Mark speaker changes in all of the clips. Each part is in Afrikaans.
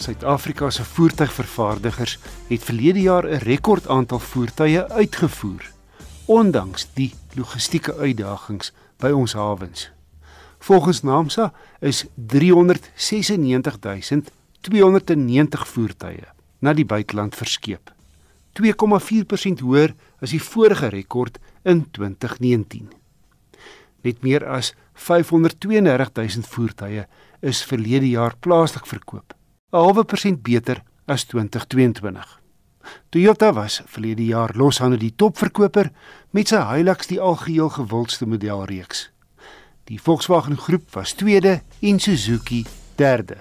Speaker 1: Suid-Afrika se voertuigvervaardigers het verlede jaar 'n rekord aantal voertuie uitgevoer, ondanks die logistieke uitdagings by ons hawens. Volgens NAMSA is 396.290 voertuie na die buiteland verskeep. 2,4% hoër as die vorige rekord in 2019. Net meer as 532 000 voertuie is verlede jaar plaaslik verkoop, 'n halwe persent beter as 2022. Toyota was verlede jaar loshande die topverkoper met sy Hilux die algeheel gewildste modelreeks. Die Volkswagen groep was tweede en Suzuki derde.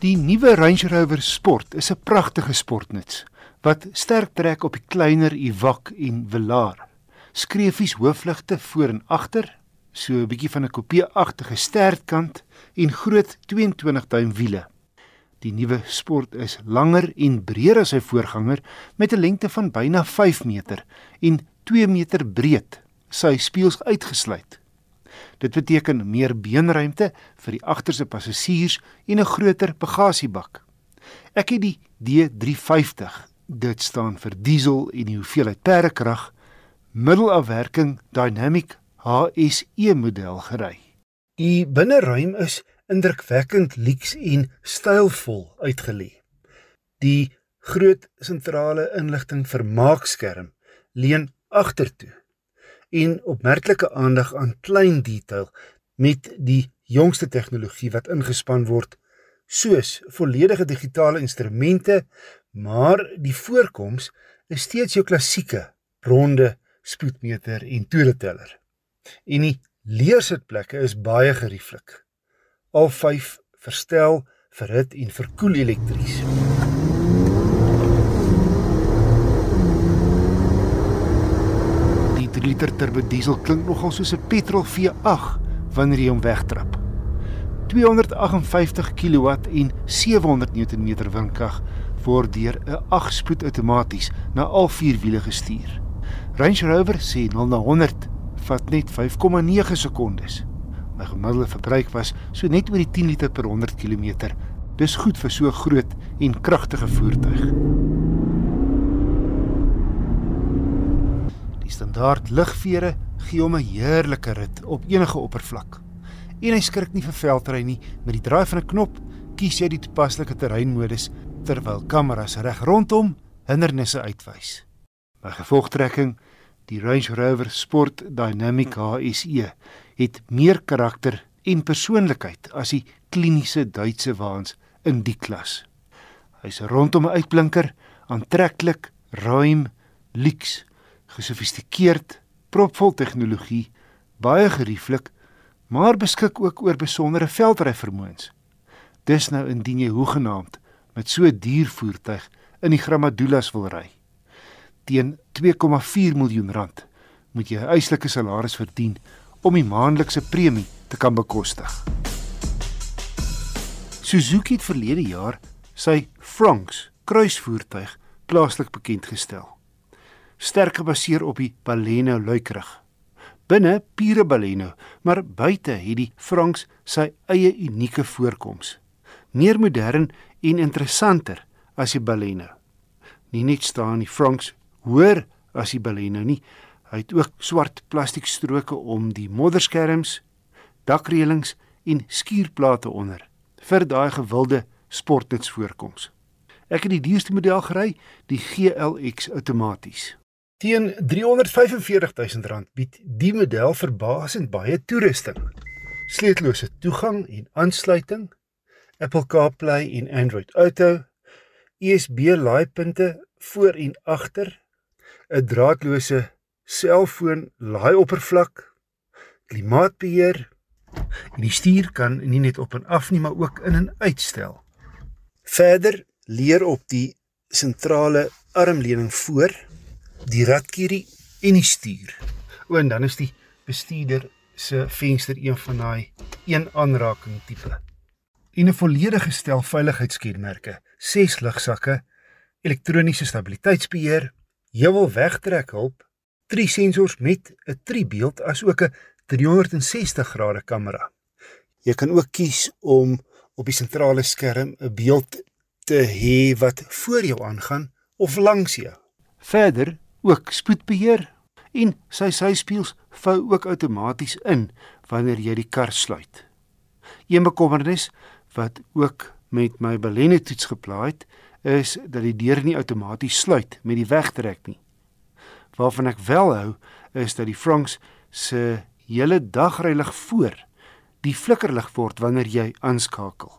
Speaker 1: Die nuwe Range Rover Sport is 'n pragtige sportnuts wat sterk trek op die kleiner Evoque en Velar. Skreefies hoofligte voor en agter, so 'n bietjie van 'n kopie-agtige stertkant en groot 22 duim wiele. Die nuwe sport is langer en breër as sy voorganger met 'n lengte van byna 5 meter en 2 meter breed, sy spieëls uitgesluit. Dit beteken meer beenruimte vir die agterste passasiers en 'n groter bagasiebak. Ek het die D350, dit staan vir diesel en die hoeveelheid perdekrag, middelafwerking dynamic HSE model gery. Die binneruim is indrukwekkend lyks en stylvol uitgelê. Die groot sentrale inligting vermaakskerm leun agtertoe en opmerklike aandag aan klein detail met die jongste tegnologie wat ingespan word soos volledige digitale instrumente maar die voorkoms is steeds jou klassieke ronde spoedmeter en toereteller En die leersitplekke is baie gerieflik. Al 5 verstel vir hit en verkoel elektries. Die 3 liter turbo diesel klink nogal soos 'n petrol V8 wanneer jy hom wegtrap. 258 kW en 700 Nm windkrag word deur 'n 8-spoed outomaties na al vier wiele gestuur. Range Rover sê 0 na 100 vat net 5,9 sekondes. My gemiddelde verbruik was so net oor die 10 liter per 100 km. Dis goed vir so groot en kragtige voertuig. Die standaard ligvere gee hom 'n heerlike rit op enige oppervlak. En hy skrik nie vir veldry nie. Met die draai van 'n knop kies jy die toepaslike terreinmodus terwyl kameras reg rondom hindernisse uitwys. By gevolgtrekking Die Range Rover Sport Dynamic HSE het meer karakter en persoonlikheid as die kliniese Duitse waans in die klas. Hy's rondom 'n uitblinker, aantreklik, ruim, lyks, gesofistikeerd, propvol tegnologie, baie gerieflik, maar beskik ook oor besondere veldry vermoëns. Dis nou indien jy hoegenaamd met so 'n duur voertuig in die Gramadulas wil ry teen 2,4 miljoen rand moet jy 'n eislike salaris verdien om die maandelikse premie te kan bekostig. Suzuki het verlede jaar sy Fronx kruisvoertuig plaaslik bekend gestel. Sterk gebaseer op die Baleno luikrug. Binne pure Baleno, maar buite het die Fronx sy eie unieke voorkoms. Meer modern en interessanter as die Baleno. Nie net staan die Fronx hoër as die Baleno nie. Hy het ook swart plastiekstroke om die modderskerms, dakreëlings en skuurplate onder vir daai gewilde sportnuts voorkoms. Ek het die duurste model gery, die GLX outomaties. Teen R345 000 bied die model verbasend baie toerusting. Sleutellose toegang en aansluiting, Apple CarPlay en Android Auto, USB laaipunte voor en agter 'n draadloose selfoon laaioppervlak, klimaatbeheer en die stuur kan nie net op en af nie, maar ook in en uitstel. Verder leer op die sentrale armleuning voor, die ratkierie en die stuur. O en dan is die bestuurder se venster een van daai een aanraking tipe. En 'n volledige stel veiligheidskenmerke, 6 lugsakke, elektroniese stabiliteitsbeheer, heuwel wegtrek hulp, drie sensors met 'n driebeeld as ook 'n 360 grade kamera. Jy kan ook kies om op die sentrale skerm 'n beeld te hê wat voor jou aangaan of langs jou. Verder ook spoedbeheer en sy syspieëls vou ook outomaties in wanneer jy die kar sluit. Een bekommernis wat ook met my Baleno toets geplaai het, is dat die deur nie outomaties sluit met die wegtrek nie. Waarvan ek wel hou, is dat die Franks se hele dagreilig voor die flikkerlig word wanneer jy aanskakel.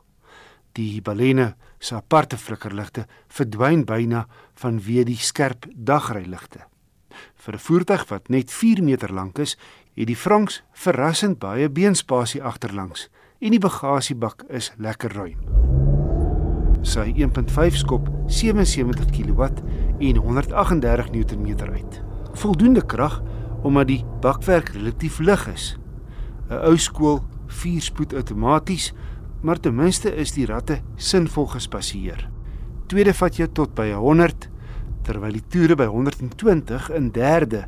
Speaker 1: Die Baleno se aparte flikkerligte verdwyn byna vanweë die skerp dagreiligte. Vir 'n voertuig wat net 4 meter lank is, het die Franks verrassend baie beenspasie agterlangs en die bagasiebak is lekker ruim. Sy 1.5 skop 77 kW en 138 Nm uit. Voldoende krag omdat die bakwerk relatief lig is. 'n Ou skool 4-spoed outomaties, maar ten minste is die ratte sinvol gespasieer. Tweede vat jou tot by 100 terwyl die toere by 120 in derde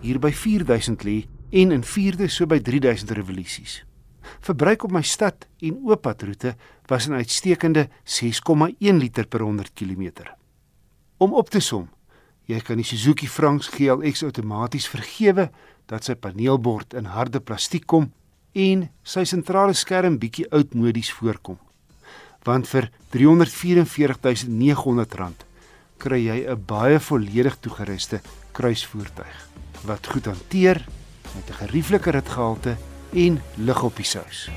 Speaker 1: hier by 4000 lê en in vierde so by 3000 revolusies. Verbruik op my stad en ooppadroete was 'n uitstekende 6,1 liter per 100 km. Om op te som, jy kan die Suzuki Franks GLX outomaties vergewe dat sy paneelbord in harde plastiek kom en sy sentrale skerm bietjie oudmodies voorkom. Want vir R344.900 kry jy 'n baie volledig toegeruste kruisvoertuig wat goed hanteer met 'n gerieflike ritgehalte en lig op die sous.